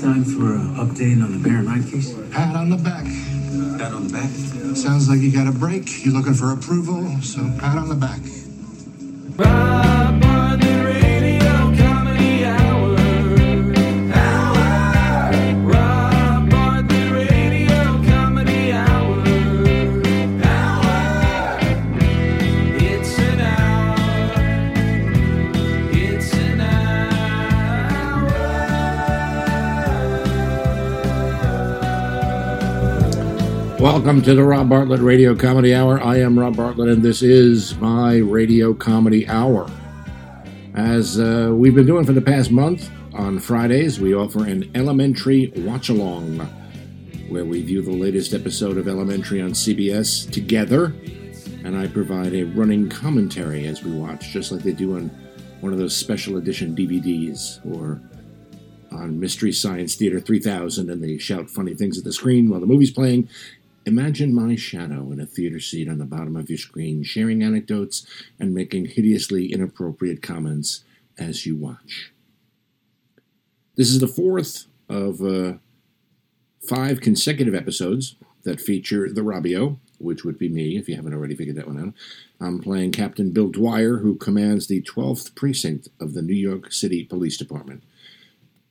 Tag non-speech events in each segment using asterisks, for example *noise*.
Time for an update on the Baron Wright case? Pat on the back. Pat on the back? Sounds like you got a break. You're looking for approval, so pat on the back. Rob Welcome to the Rob Bartlett Radio Comedy Hour. I am Rob Bartlett, and this is my Radio Comedy Hour. As uh, we've been doing for the past month, on Fridays we offer an elementary watch along where we view the latest episode of Elementary on CBS together, and I provide a running commentary as we watch, just like they do on one of those special edition DVDs or on Mystery Science Theater 3000 and they shout funny things at the screen while the movie's playing. Imagine my shadow in a theater seat on the bottom of your screen, sharing anecdotes and making hideously inappropriate comments as you watch. This is the fourth of uh, five consecutive episodes that feature the Robio, which would be me if you haven't already figured that one out. I'm playing Captain Bill Dwyer, who commands the 12th precinct of the New York City Police Department,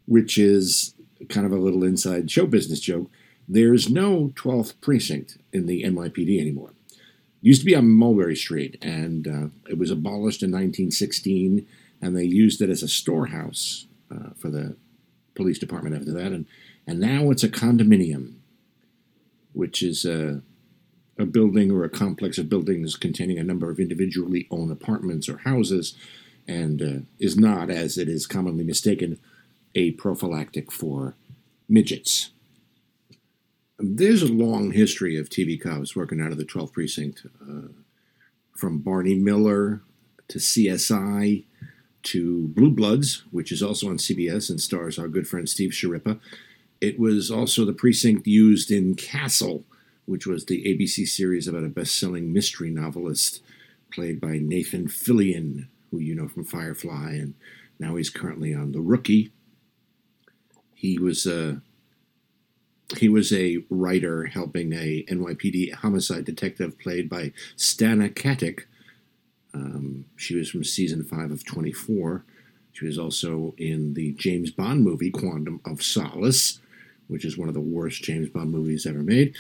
which is kind of a little inside show business joke. There's no 12th precinct in the NYPD anymore. It used to be on Mulberry Street, and uh, it was abolished in 1916, and they used it as a storehouse uh, for the police department after that, and, and now it's a condominium, which is a, a building or a complex of buildings containing a number of individually owned apartments or houses, and uh, is not, as it is commonly mistaken, a prophylactic for midgets. There's a long history of TV cops working out of the 12th precinct, uh, from Barney Miller to CSI to Blue Bloods, which is also on CBS and stars our good friend Steve Schirripa. It was also the precinct used in Castle, which was the ABC series about a best-selling mystery novelist played by Nathan Fillion, who you know from Firefly, and now he's currently on The Rookie. He was a he was a writer helping a NYPD homicide detective played by Stana Katic. Um, she was from season five of 24. She was also in the James Bond movie Quantum of Solace, which is one of the worst James Bond movies ever made.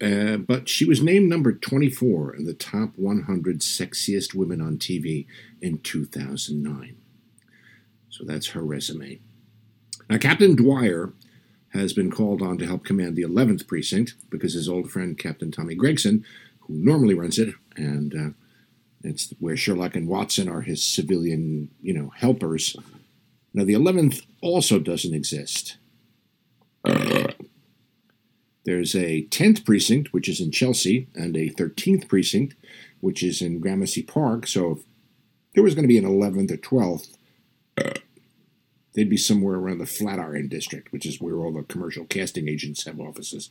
Uh, but she was named number 24 in the top 100 sexiest women on TV in 2009. So that's her resume. Now, Captain Dwyer has been called on to help command the 11th precinct because his old friend Captain Tommy Gregson, who normally runs it, and uh, it's where Sherlock and Watson are his civilian, you know, helpers. Now, the 11th also doesn't exist. There's a 10th precinct, which is in Chelsea, and a 13th precinct, which is in Gramercy Park. So if there was going to be an 11th or 12th, they'd be somewhere around the Flatiron district, which is where all the commercial casting agents have offices.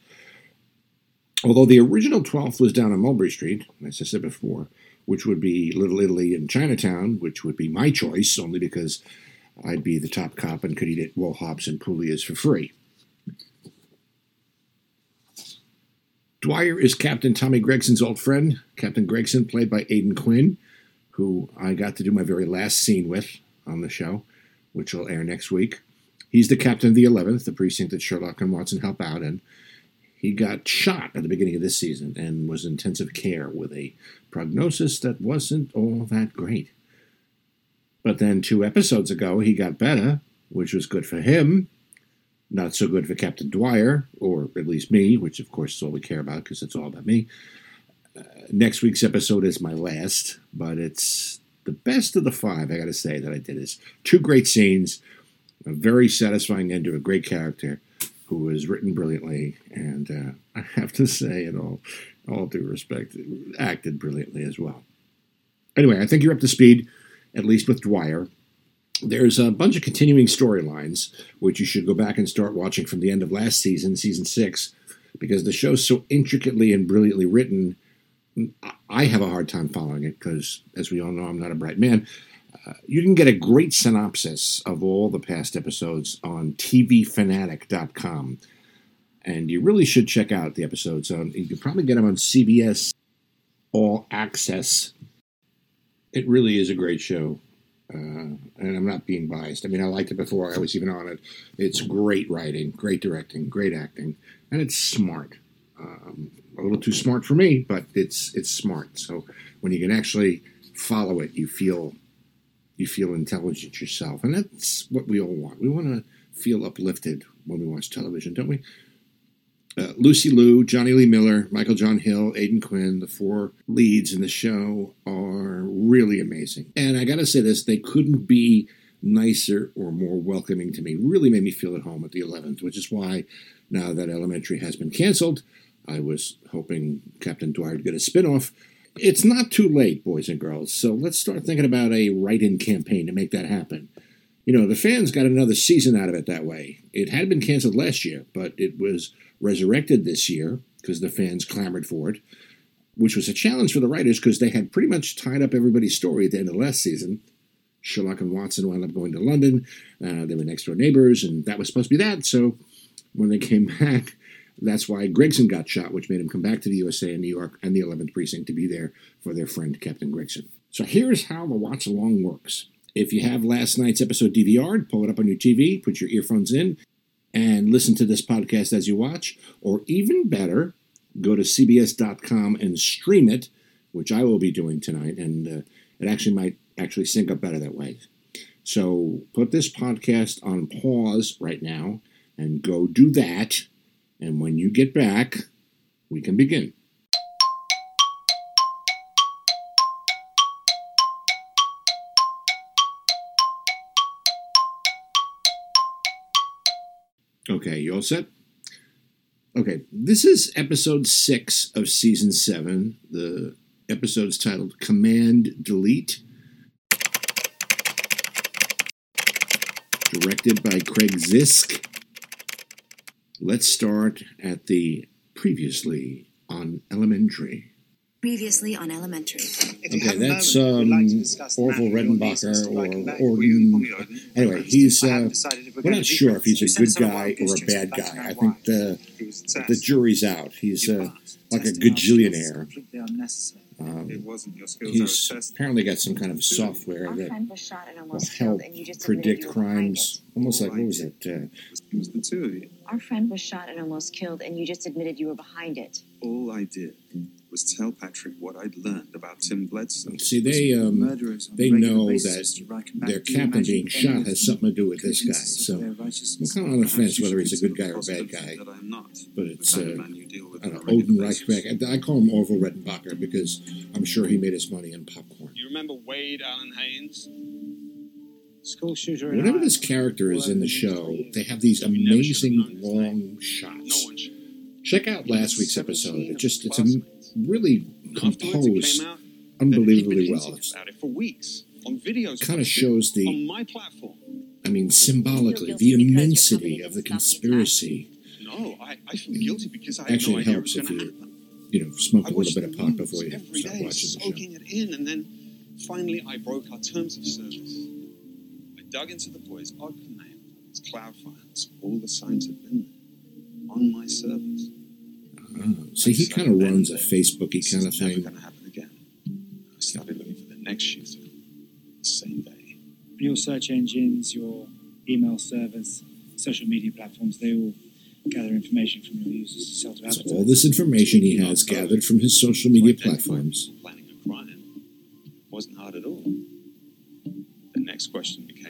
Although the original 12th was down on Mulberry Street, as I said before, which would be Little Italy in Chinatown, which would be my choice, only because I'd be the top cop and could eat at Wo Hop's and Puglia's for free. Dwyer is Captain Tommy Gregson's old friend. Captain Gregson, played by Aidan Quinn, who I got to do my very last scene with on the show, which will air next week. He's the captain of the 11th, the precinct that Sherlock and Watson help out in. He got shot at the beginning of this season and was in intensive care with a prognosis that wasn't all that great. But then two episodes ago, he got better, which was good for him. Not so good for Captain Dwyer, or at least me, which of course is all we care about because it's all about me. Uh, next week's episode is my last, but it's the best of the five, I gotta say, that I did. Is two great scenes, a very satisfying end to a great character who was written brilliantly, and uh, *laughs* I have to say, in all, all due respect, acted brilliantly as well. Anyway, I think you're up to speed, at least with Dwyer. There's a bunch of continuing storylines, which you should go back and start watching from the end of last season, season six, because the show's so intricately and brilliantly written. I have a hard time following it because, as we all know, I'm not a bright man. you can get a great synopsis of all the past episodes on tvfanatic.com. And you really should check out the episodes. On, you can probably get them on CBS All Access. It really is a great show. Uh, and I'm not being biased. I mean, I liked it before I was even on it. It's great writing, great directing, great acting, and it's smart. Um, a little too smart for me, but it's it's smart. So when you can actually follow it, you feel you feel intelligent yourself, and that's what we all want. We want to feel uplifted when we watch television, don't we? Uh, Lucy Liu, Jonny Lee Miller, Michael John Hill, Aidan Quinn, the four leads in the show are really amazing. And I got to say this, they couldn't be nicer or more welcoming to me. Really made me feel at home at the 11th, which is why now that Elementary has been canceled, I was hoping Captain Dwyer would get a spinoff. It's not too late, boys and girls, so let's start thinking about a write in campaign to make that happen. You know, the fans got another season out of it that way. It had been canceled last year, but it was resurrected this year because the fans clamored for it, which was a challenge for the writers because they had pretty much tied up everybody's story at the end of last season. Sherlock and Watson wound up going to London. Uh, they were next door neighbors, and that was supposed to be that. So when they came *laughs* back, that's why Gregson got shot, which made him come back to the USA and New York and the 11th Precinct to be there for their friend Captain Gregson. So here's how the watch along works. If you have last night's episode DVR'd, pull it up on your TV, put your earphones in, and listen to this podcast as you watch. Or even better, go to CBS.com and stream it, which I will be doing tonight. And uh, it actually might actually sync up better that way. So put this podcast on pause right now and go do that. And when you get back, we can begin. Okay, you all set? Okay, this is episode six of season seven. The episode's titled Command Delete. Directed by Craig Zisk. Let's start at the previously on Elementary. Previously on Elementary. Okay, that's um, Orville Redenbacher or Orton. Anyway, he's uh, we're not sure if he's a good guy or a bad guy. I think the the jury's out. He's uh, like a gajillionaire. Um, he's apparently got some kind of software that friend was shot and will help killed, and you just admitted predict you were behind crimes. Almost like what was it? Uh, It was the two of you. it. Our friend was shot and almost killed, and you just admitted you were behind it. All I did was tell Patrick what I'd learned about Tim Bledsoe. see, they um, they know that to write back their captain being shot has something to do with this guy. So I'm righteousness. kind of on the fence whether he's a good guy or a bad guy. That I'm not. But it's uh, of man you deal with I don't know, Odin regular. Reichbeck. I, I call him Orville Redenbacher because I'm sure he made his money in popcorn. You remember Wade Allen Haynes? School shooter. in Whenever this character is in the show, they have these We never should have amazing long shots. Check out last week's episode. It just it's a really composed, came out that he'd unbelievably well. hinting about it for weeks on videos. Kind of shows the on my platform. I mean, symbolically, the guilty because your immensity of the didn't stop the conspiracy. No, I, I feel guilty because I Actually, no helps if you, happen. you know, smoke a little bit of pot before you every start day, watching the show. it in, and then finally I broke our terms of service. I dug into the boys' Ogden name, its cloud files. All the signs had been there on my servers. Oh, see, he kind of runs a Facebooky kind of is never thing. going to happen again. I started looking for the next shooter the same day. Your search engines, your email servers, social media platforms, they all gather information from your users to sell to So advertisers. all this information he has gathered from his social media platforms. Planning a crime wasn't hard at all. The next question became,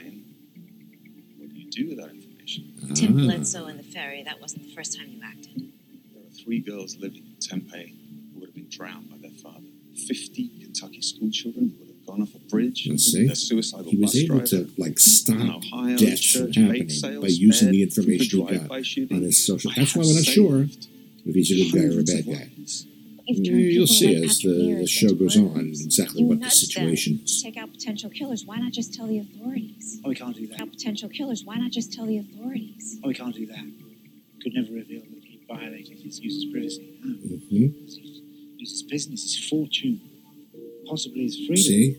Tim Ah. Bledsoe and the ferry, that wasn't the first time you acted. There are three girls living in Tempe who would have been drowned by their father. Fifty Kentucky schoolchildren who would have gone off a bridge. Let's see. Their suicidal He was bus able driver. to like stop Ohio deaths from happening sales by using the information he got on his social. I That's why we're not sure if he's a good guy or a bad guy. lives. You've Yeah, turned You'll see like as the, the show goes on exactly You what the nudged them situation to is. Take out potential killers. Why not just tell the authorities? Oh, we can't do that. Take out potential killers. Why not just tell the authorities? Oh, we can't do that. Could never reveal that he violated his user's privacy. No. hmm his, his business, his fortune, possibly his freedom. See,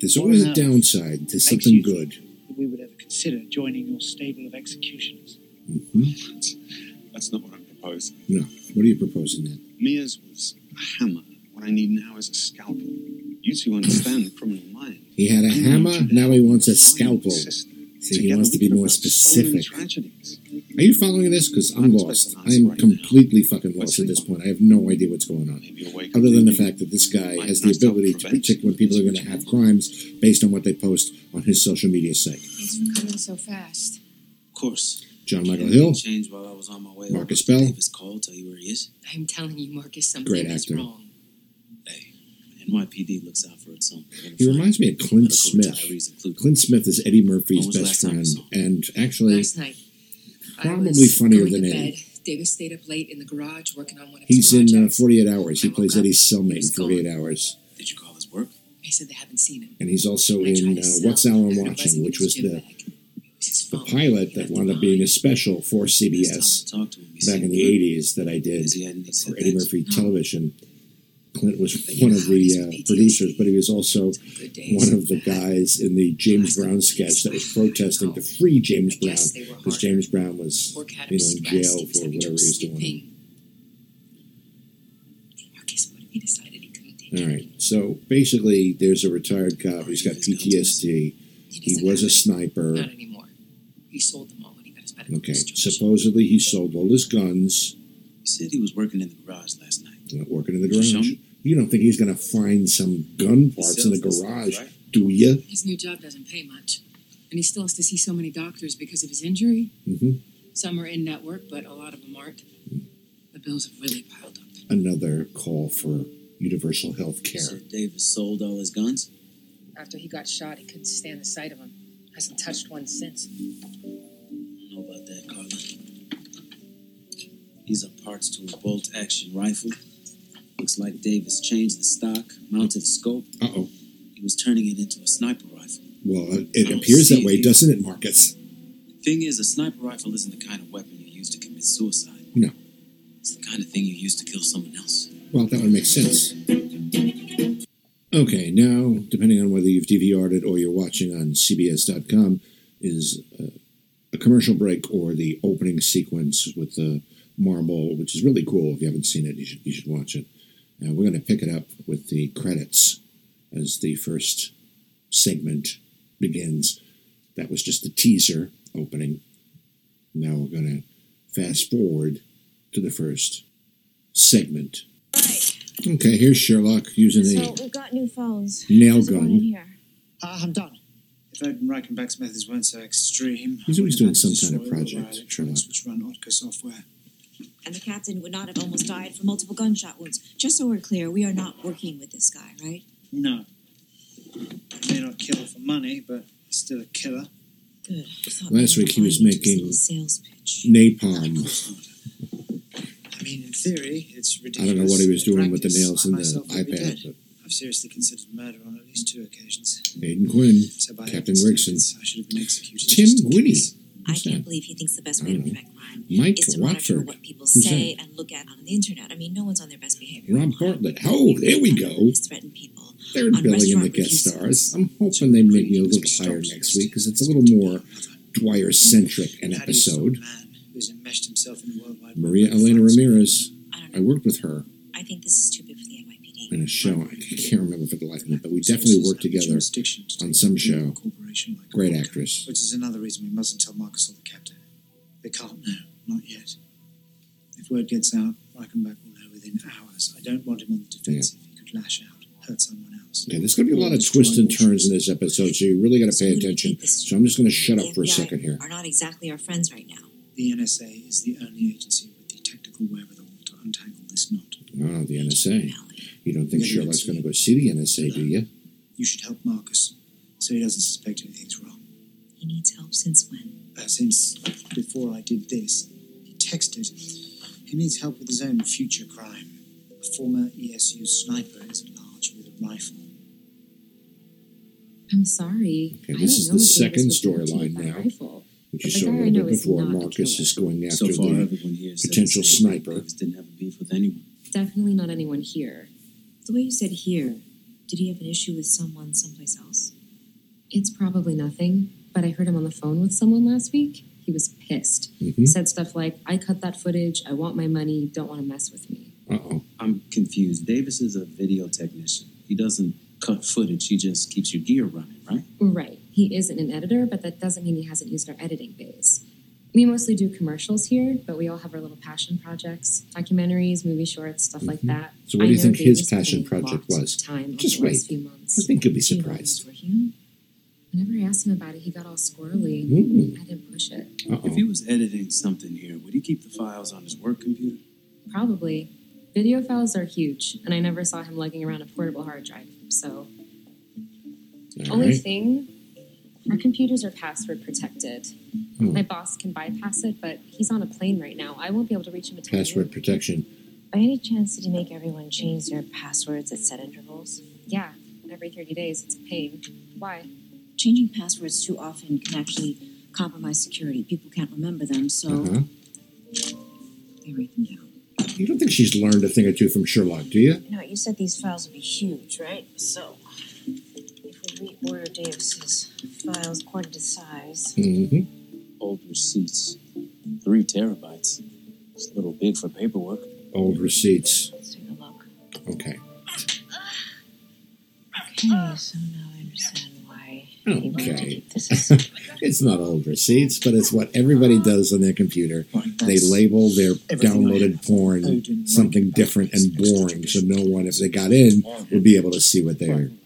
There's always a downside to something good. that we would ever consider joining your stable of executioners. hmm *laughs* That's not what I'm. No. What are you proposing then? Mia's was a hammer. What I need now is a scalpel. You two understand the criminal mind. He had a I need hammer, now he wants a scalpel. the. See, he wants to be more avert so many specific. Are you following this? Because I'm I'm lost. I'm answer right now. completely fucking lost at this point. I have no idea what's going on. Other than the fact that this guy has the ability to predict when people are going to have crimes based on what they post on his social media site. Thanks for coming so fast. Of course. Jon Michael Hill, Changed while I was on my way. Marcus over. Bell. Davis called, tell you where he is. I'm telling you, Marcus, something Great is wrong. Hey, NYPD looks out for its own. he reminds me of Clint Smith. Clint Smith is Eddie Murphy's When was the best last time you friend, and actually, Last night, I probably was funnier going than to Eddie. bed. Davis stayed up late in the garage working on one of he's his in uh, projects. 48 Hours. He plays up, Eddie's cellmate in was 48 Hours, Did you call his work? They said they haven't seen him. and he's also I in uh. What's Alan I Watching, which was the bag. The pilot that wound up being a special for CBS I talked to him, he back in the 80s that I did Because he hadn't- he said for Eddie. Murphy Television. Clint was one of how it is the uh, producers, but he was also Some good days, one of the guys in the James Brown sketch that was protesting to free James Brown guess they were because. James Brown was, you know, in jail for whatever he was doing. sleeping. Marcus, what if he decided he couldn't take it right, so basically, there's a retired cop He's got PTSD. He was a sniper. Not anymore. He sold them all when he got his medical Okay, discharge. supposedly he sold all his guns. He said he was working in the garage last night. Not working in the Did you show garage. me? You don't think he's going to find some gun parts in the sells this stuff, garage, right? do you? His new job doesn't pay much, and he still has to see so many doctors because of his injury. hmm Some are in network, but a lot of them aren't. The bills have really piled up. Another call for universal health He care. said Davis sold all his guns. After he got shot, he couldn't stand the sight of them. Hasn't touched one since. I don't know about that, Carla. These are parts to a bolt action rifle. Looks like Davis changed the stock, mounted the scope. Uh oh. He was turning it into a sniper rifle. Well, it, it appears that way, doesn't it, Marcus? Thing is, a sniper rifle isn't the kind of weapon you use to commit suicide. No. It's the kind of thing you use to kill someone else. Well, that would make sense. Okay, now, depending on whether you've DVR'd it or you're watching on CBS.com, is uh, a commercial break or the opening sequence with the marble, which is really cool. If you haven't seen it, you should, you should watch it. Uh, we're going to pick it up with the credits as the first segment begins. That was just the teaser opening. Now we're going to fast forward to the first segment. Okay, here's Sherlock using So a we've got new phones. nail How's it in gun. here? Ah, I'm done. If Odin Reichenbach's methods weren't so extreme, He's always I doing some kind of project, our electronics which run Otka software. And the captain would not have almost died from multiple gunshot wounds. Just so we're clear, we are not working with this guy, right? No. May not kill for money, but still a killer. Good. I thought Last maybe week he was mine just a making little sales pitch. napalm. I mean, in theory, it's ridiculous. I don't know what he was In doing with the nails I in the myself would be dead. iPad, I've seriously considered murder on at least two occasions. but Aidan Quinn, So by Captain Odin's Gregson, I should have been executed. Tim just in Gwynny. case. I can't believe he thinks the best way to don't know. prevent crime Mike is to monitor Watford. what people Who's say that? and look at on the internet. I mean, no one's on their best behavior. Rob Bartlett. Oh, there we go. Police threaten people. They're on billing in the guest reviews. stars. I'm hoping they make me a little higher next week because it's a little more Dwyer centric an How do you stop a episode. Enmeshed himself in the worldwide Maria Elena? Ramirez. I don't I worked with her I think this is too big for the NYPD. in a show. I can't remember for the life of me, but we definitely worked together to on some show. Great actress. Which is another reason we mustn't tell Marcus or the captain. They can't know, not yet. If word gets out, Reichenbach will know within hours. I don't want him on the defensive. He could lash out, hurt someone else. Okay, there's going to be a lot of twists and turns in this episode, so you really got to pay attention. So I'm just going to shut up for a second here. Are not exactly our friends right now. The NSA is the only agency with the technical wherewithal to untangle this knot. Oh, the NSA. You don't think Sherlock's going to go see the NSA, do you? You should help Marcus so he doesn't suspect anything's wrong. He needs help since when? Uh, since before I did this, he texted. He needs help with his own future crime. A former ESU sniper is at large with a rifle. I'm sorry. Okay, this don't is know the second Davis was doing to storyline now, rifle. Which you But the saw a guy I little know bit is before. not a Marcus is going after So far, the everyone here says potential the sniper. Davis didn't have a beef with anyone. Definitely not anyone here. The way you said here, Did he have an issue with someone someplace else? It's probably nothing, but I heard him on the phone with someone last week. He was pissed. Mhm. Said stuff like, I cut that footage, I want my money, don't want to mess with me. Uh oh. I'm confused. Davis is a video technician. He doesn't cut footage, he just keeps your gear running, right? Right. He isn't an editor, but that doesn't mean he hasn't used our editing bays. We mostly do commercials here, but we all have our little passion projects documentaries, movie shorts, stuff like that. Mm-hmm. So what do you think his passion project was? Time Just over the wait. few months. I think you'll be surprised. Whenever I asked him about it, he got all squirrely. Mm. I didn't push it. If he was editing something here, would he keep the files on his work computer? Probably. Video files are huge, and I never saw him lugging around a portable hard drive. So, All only right. thing, our computers are password protected. Hmm. My boss can bypass it, but he's on a plane right now. I won't be able to reach him until Password protection. By any chance, did you make everyone change their passwords at set intervals? Yeah, every 30 days. It's a pain. Why? Changing passwords too often can actually compromise security. People can't remember them, so Uh-huh. they write them down. You don't think she's learned a thing or two from Sherlock, do you? No, you said these files would be huge, right? So, if we reorder Davis's files according to size, Mm-hmm. Old receipts. Three terabytes. It's a little big for paperwork. Old receipts. let's take a look. Okay. Okay, so now I understand why he wanted to Okay. keep this a secret. it's not old receipts, but it's what everybody does on their computer. They label their downloaded porn something different and to this extra boring, so no one, if they got in, would be able to see what they're, Tidying it out,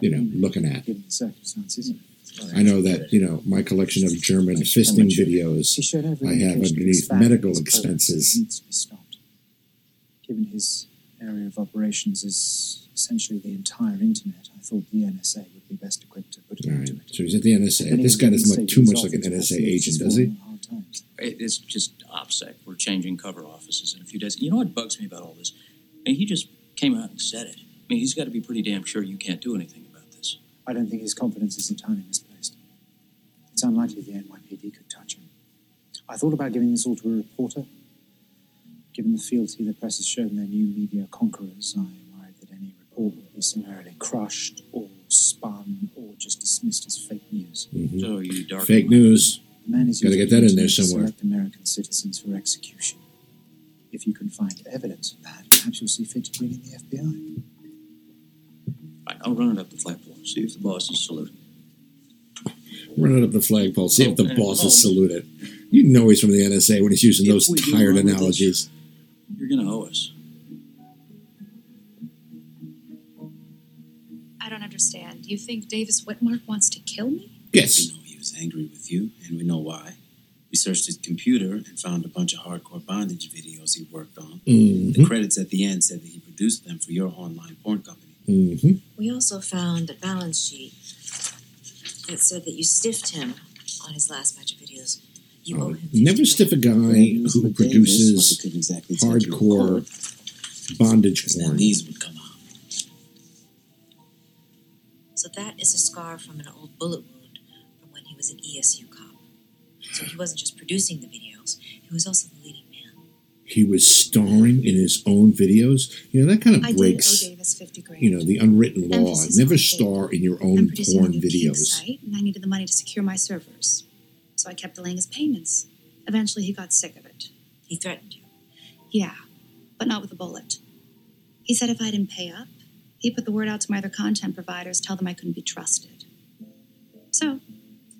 you know, looking at. Given the circumstances. I know that, you know, my collection of German fisting videos He showed every I have underneath medical expenses. It needs to be stopped. Given his area of operations is essentially the entire internet, I thought the NSA would be best equipped to put it All into right. it. So he's at the NSA. This guy doesn't look too much like an NSA agent, does he? It's just OPSEC. We're changing cover offices in a few days. You know what bugs me about all this? I mean, he just came out and said it. I mean, he's got to be pretty damn sure you can't do anything about this. I don't think his confidence is entirely misplaced. It's unlikely the NYPD could touch him. I thought about giving this all to a reporter. Given the fealty the press has shown their new media conquerors, I worried that any report would be summarily crushed or spun or just dismissed as fake news. Mhm. So you dark Fake news. The man is Gotta get that in there somewhere. Select American citizens for execution. If you can find evidence of that, perhaps you'll see fit to bring in the FBI. Right, I'll run it up the flagpole. See if the boss is saluting. Run it up the flagpole. See if the Oh, bosses oh. salute it. You know he's from the NSA when he's using If those tired wrong with analogies. You're going to owe us. I don't understand. You think Davis Whitmark wants to kill me? Yes. We know he was angry with you, and we know why. We searched his computer and found a bunch of hardcore bondage videos he worked on. Mhm. The credits at the end said that he produced them for your online porn company. Mm-hmm. We also found a balance sheet that said that you stiffed him on his last batch of videos. You owe him. Never stiff a guy who produces well, he couldn't exactly take you to hardcore bondage Now porn. these would come out. So that is a scar from an old bullet wound from when he was an ESU cop. So he wasn't just producing the videos; he was also the leading man. He was starring in his own videos. You know that kind of did breaks, owe Davis 50 grand. you know, the unwritten law. Emphasis Never star in your I'm own producing a porn new kink videos. site, and I needed the money to secure my servers. So I kept delaying his payments. Eventually, he got sick of it. He threatened you. Yeah, but not with a bullet. He said if I didn't pay up, he'd put the word out to my other content providers, tell them I couldn't be trusted. So,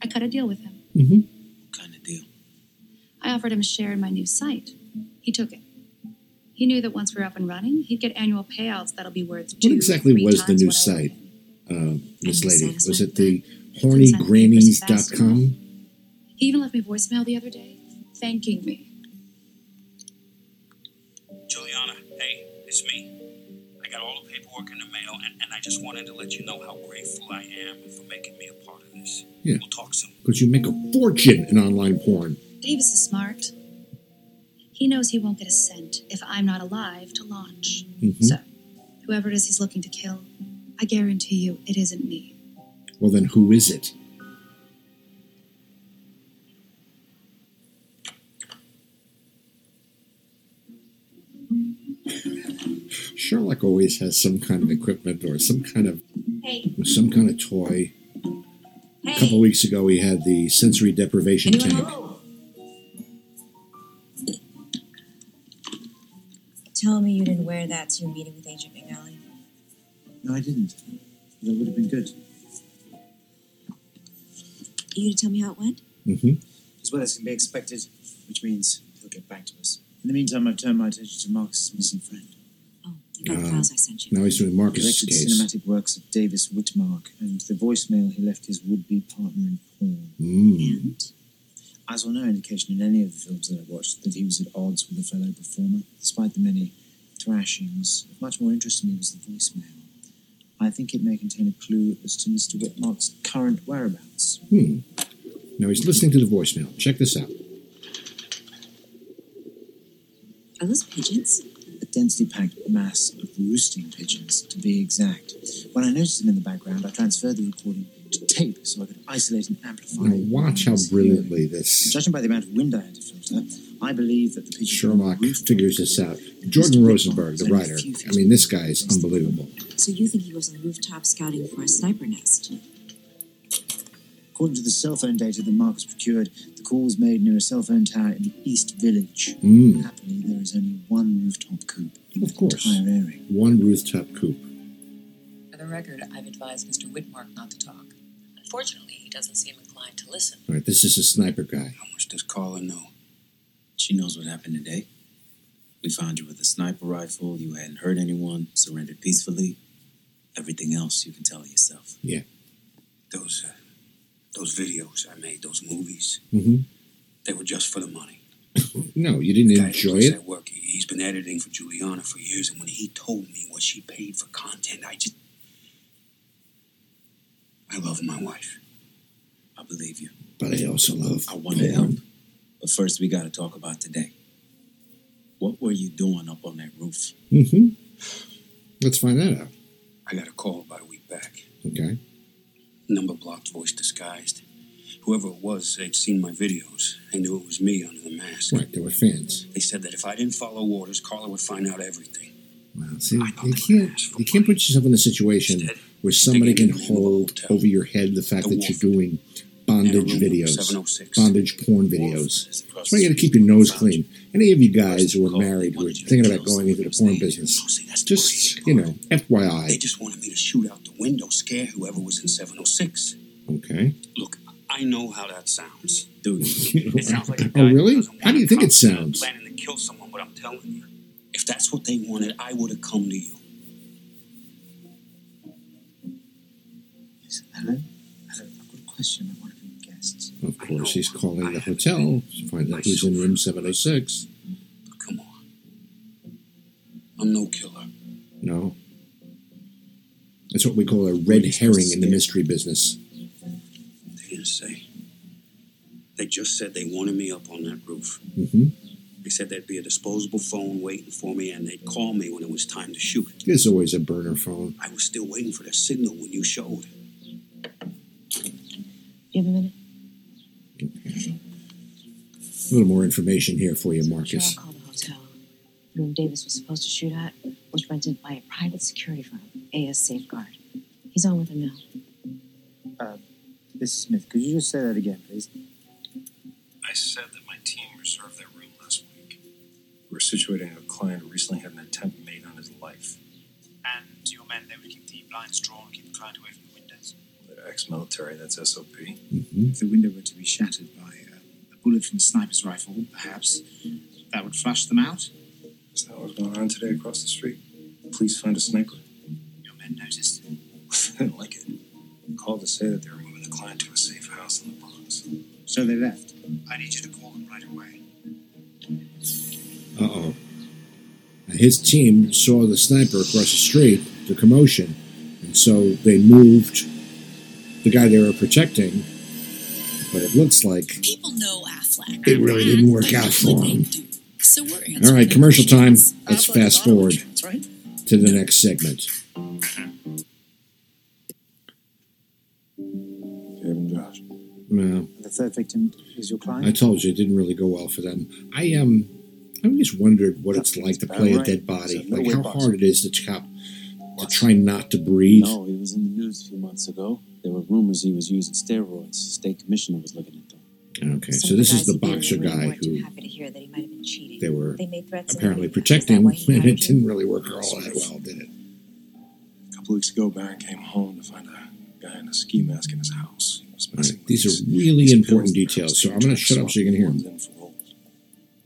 I cut a deal with him. Mm-hmm. What Kind of deal. I offered him a share in my new site. He took it. He knew that once we're up and running, he'd get annual payouts that'll be worth two, What exactly three was the new site, uh, Miss Lady? Was it the Couldn't sign hornygrannies.com? He even left me voicemail the other day, thanking me. Juliana, hey, it's me. I got all the paperwork in the mail, and, and I just wanted to let you know how grateful I am for making me a part of this. Yeah. We'll talk soon. Because you make a fortune in online porn. Davis is smart. He knows he won't get a cent if I'm not alive to launch. Mhm. So, whoever it is he's looking to kill, I guarantee you it isn't me. Well, then who is it? Sherlock always has some kind of equipment or some kind of Hey. some kind of toy. A couple weeks ago, he had the sensory deprivation Anyone tank. home? Tell me you didn't wear that to your meeting with Agent McNally. No, I didn't. That would have been good. Are You gonna tell me how it went? Mm-hmm. As well as can be expected, which means he'll get back to us. In the meantime, I've turned my attention to Marcus's missing friend. Oh, you got the Uh, files I sent you. now he's doing Marcus's Collected case. cinematic works of Davis Whitmark and the voicemail he left his would-be partner in porn. Mm. I saw no indication in any of the films that I watched that he was at odds with a fellow performer, despite the many thrashings. Of much more interest to me was the voicemail. I think it may contain a clue as to Mr. Whitmark's current whereabouts. Hmm. Now he's listening to the voicemail. Check this out. Are those pigeons? A densely packed mass of roosting pigeons, to be exact. When I noticed them in the background, I transferred the recording to tape so I could isolate and amplify. Now watch how brilliantly this Judging by the amount of wind I had to filter, I believe that the pigeons Sherlock figures this out. Jordan Rosenberg, the writer. I mean, this guy is unbelievable. So you think he was on the rooftop scouting for a sniper nest? According to the cell phone data that Marcus procured, the call was made near a cell phone tower in the East Village. Mm. Happily, there is only one rooftop coop in Of the course. entire area. One rooftop coop. For the record, I've advised Mr. Whitmark not to talk. Unfortunately, he doesn't seem inclined to listen. All right, this is a sniper guy. How much does Carla know? She knows what happened today. We found you with a sniper rifle. You hadn't hurt anyone. Surrendered peacefully. Everything else you can tell yourself. Yeah. Those, uh, those videos I made, those movies, Mm-hmm. they were just for the money. *laughs* No, you didn't Guy enjoy it. That work. He's been editing for Juliana for years, and when he told me what she paid for content, I just. I love my wife. I believe you. But I also love I want to help. But first, we got to talk about today. What were you doing up on that roof? Mm-hmm. Let's find that out. I got a call about a week back. Okay. Number blocked, voice disguised. Whoever it was, they'd seen my videos. They knew it was me under the mask. Right, they were fans. They said that if I didn't follow orders, Carla would find out everything. Well, see, you can't you can't put yourself in a situation where somebody can hold over your head the fact that you're doing bondage videos, bondage porn videos. That's why you got to keep your nose clean. Any of you guys who are married who are thinking about going into the porn business, just you know, FYI. They just wanted me to shoot out the window, scare whoever was in 706. Okay. Look, I know how that sounds. Dude, it sounds like a *laughs* Oh, really? How do you think it sounds? planning to kill someone, but I'm telling you, if that's what they wanted, I would have come to you. I've got a question about one of your guests. Of course, he's calling the hotel to find out who's in room 706. come on I'm no killer. No. That's what we call a red herring in the mystery business. They didn't say. They just said they wanted me up on that roof. hmm They said there'd be a disposable phone waiting for me, and they'd call me when it was time to shoot. There's always a burner phone. I was still waiting for the signal when you showed. You have a minute? A little more information here for you, Marcus. Cheryl called the hotel. The room Davis was supposed to shoot at was rented by a private security firm, AS Safeguard. He's on with them now. Uh, Miss Smith, could you just say that again, please? I said that my team reserved that room last week. We were situating a client who recently had an attempt made on his life. And your men, they would keep the blinds drawn, keep the client away ex-military, that's SOP. If the window were to be shattered by uh, a bullet from a sniper's rifle, perhaps that would flush them out. Is that what's going on today across the street? Police find a sniper. Your men noticed. *laughs* I didn't like it. Called to say that they were moving the client to a safe house in the Bronx. So they left. I need you to call them right away. Uh oh. His team saw the sniper across the street, the commotion, and so they moved the guy they were protecting. But it looks like People know Affleck. it really didn't work out for him. So we're All right, commercial time. Let's Affleck fast forward insurance, right? to the next segment. Kevin Josh. Well, The third victim is your client? I told you it didn't really go well for them. I um, I always wondered what it's like to play a dead body, It's a like how boxer. hard it is to chop, to try not to breathe. No, he was in the news a few months ago. There were rumors he was using steroids. State commissioner was looking into him. Okay, Some so this is the he beat in boxer guy who happy to hear that he might have been cheating. they were They made threats apparently protecting, and it didn't really work all that well, did it? A couple weeks ago, Baron came home to find a guy in a ski mask in his house. He was All missing right, these are really important details, so I'm going to shut up so you can hear them. As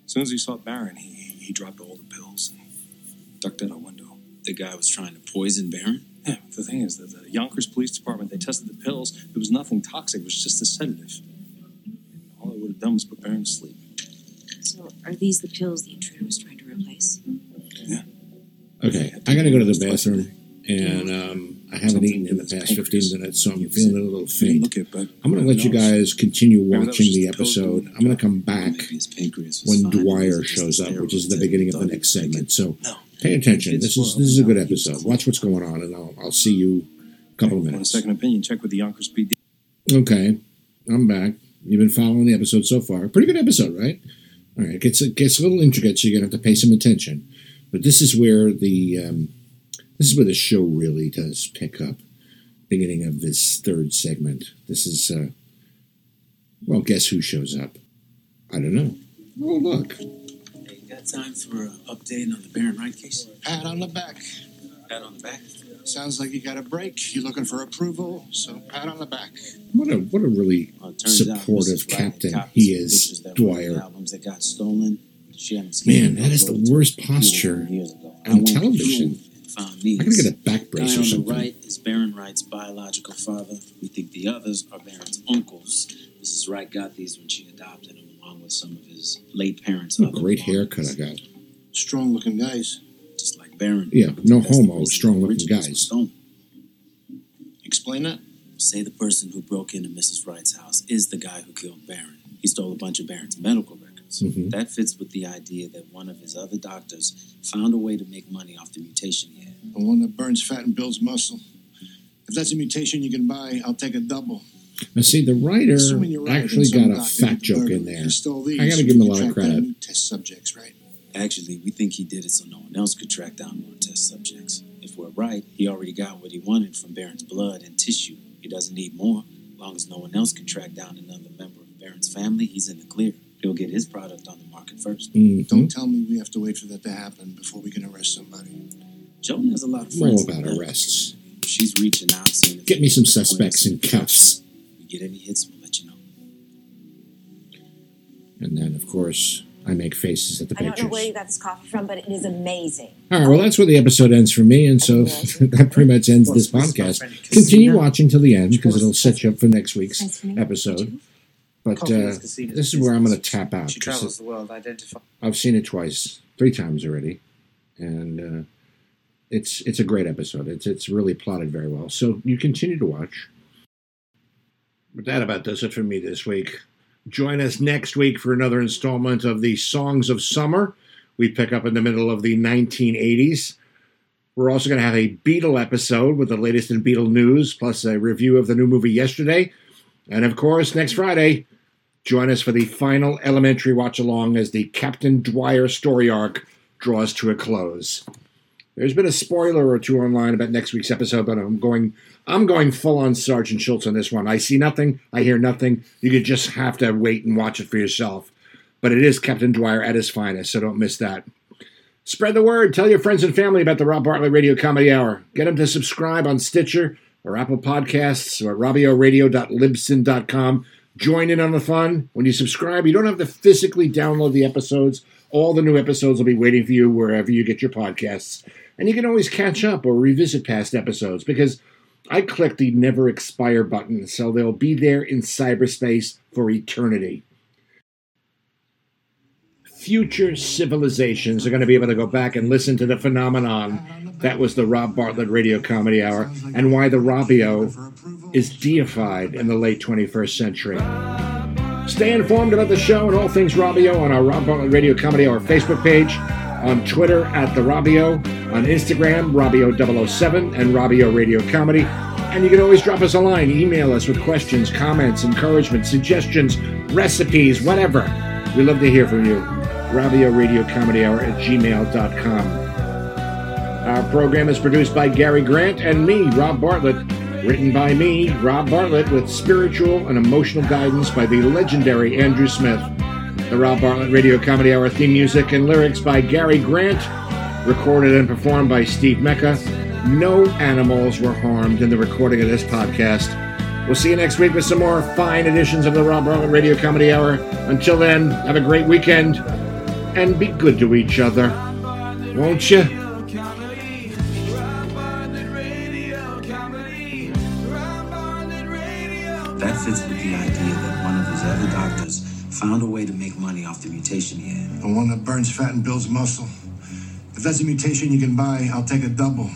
soon as he saw Baron, he, he dropped all the pills and ducked out a window. The guy was trying to poison Baron? Yeah, but the thing is that the Yonkers Police Department, they tested the pills. There was nothing toxic. It was just a sedative. All it would have done was put Baron to sleep. So, are these the pills the intruder was trying to replace? Yeah. Okay, I got to go to the bathroom, and um, I haven't eaten in the past 15 minutes, so I'm feeling a little faint. I'm going to let you guys continue watching the episode. I'm going to come back when Dwyer shows up, which is the beginning of the next segment. So pay attention. This is this is a good episode. Watch what's going on, and I'll, I'll see you a couple of minutes. second opinion? Check with the Yonkers PD. Okay, I'm back. You've been following the episode so far. Pretty good episode, right? All right, it gets it gets a little intricate, so you're gonna have to pay some attention. But this is where the um, this is where the show really does pick up. Beginning of this third segment. This is uh, well, guess who shows up? I don't know. Oh, look. Hey, you got time for an update on the Baron Wright case? Pat on the back. Pat on the back? Sounds like you got a break. You're looking for approval, so pat on the back. What a what a really Well, it turns out supportive Mrs. Wright had captain he is, pictures that were in the Dwyer. Albums that got stolen. She Man, that is the worst posture on television. Found these. I gotta get a back brace guy or on the something. right is Baron Wright's biological father. We think the others are Baron's uncles. Mrs. Wright got these when she adopted him, along with some of his late parents. What a great haircut I got. Strong looking guys. Just like Baron. Yeah, no homo, strong looking guys. Explain that? Say the person who broke into Mrs. Wright's house is the guy who killed Baron. He stole a bunch of Baron's medical records. Mhm. That fits with the idea that one of his other doctors found a way to make money off the mutation he had. The one that burns fat and builds muscle. If that's a mutation you can buy, I'll take a double. Now, see, the writer Assuming right, actually got a fat joke in there. Stole these I got to so give him a lot of credit. Test subjects, right? Actually, we think he did it so no one else could track down more test subjects. If we're right, he already got what he wanted from Baron's blood and tissue. He doesn't need more. As long as no one else can track down another member of Baron's family, he's in the clear. He'll get his product on the market 1st Mhm. Don't tell me we have to wait for that to happen before we can arrest somebody. Joan has a lot of I'm friends. all about arrests. She's reaching out, seeing if Get me some suspects in cuffs. we get any hits, we'll let you know. And then, of course, I make faces at the I don't know where you got this coffee from, but it is amazing. All right, well, that's where the episode ends for me, and so *laughs* that pretty much ends this podcast. Continue watching till the end because it'll set you up for next week's episode. But uh, this is where I'm going to tap out. She travels the world, identify. I've seen it twice, three times already, and uh, it's it's a great episode. It's it's really plotted very well. So you continue to watch. But that about does it for me this week. Join us next week for another installment of the Songs of Summer. We pick up in the middle of the 1980s. We're also going to have a Beatle episode with the latest in Beatle news, plus a review of the new movie yesterday. And of course, next Friday, join us for the final elementary watch along as the Captain Dwyer story arc draws to a close. There's been a spoiler or two online about next week's episode, but I'm going I'm going full on Sergeant Schultz on this one. I see nothing, I hear nothing. You could just have to wait and watch it for yourself. But it is Captain Dwyer at his finest, so don't miss that. Spread the word. Tell your friends and family about the Rob Bartlett Radio Comedy Hour. Get them to subscribe on Stitcher or Apple Podcasts or at robioradio.libsyn.com. Join in on the fun. When you subscribe, you don't have to physically download the episodes. All the new episodes will be waiting for you wherever you get your podcasts. And you can always catch up or revisit past episodes because I clicked the never expire button, so they'll be there in cyberspace for eternity future civilizations are going to be able to go back and listen to the phenomenon that was the Rob Bartlett Radio Comedy Hour and why the Robio is deified in the late 21st century. Stay informed about the show and all things Robio on our Rob Bartlett Radio Comedy Hour Facebook page, on Twitter at the Robio, on Instagram, Robio007 and Robio Radio Comedy. And you can always drop us a line, email us with questions, comments, encouragement, suggestions, recipes, whatever. We love to hear from you. Robio Radio Comedy Hour at gmail.com. Our program is produced by Gary Grant and me, Rob Bartlett. Written by me, Rob Bartlett, with spiritual and emotional guidance by the legendary Andrew Smith. The Rob Bartlett Radio Comedy Hour theme music and lyrics by Gary Grant, recorded and performed by Steve Mecca. No animals were harmed in the recording of this podcast. We'll see you next week with some more fine editions of the Rob Bartlett Radio Comedy Hour. Until then, have a great weekend and be good to each other. Won't you? That fits with the idea that one of his other doctors found a way to make money off the mutation he had. The one that burns fat and builds muscle. If that's a mutation you can buy, I'll take a double.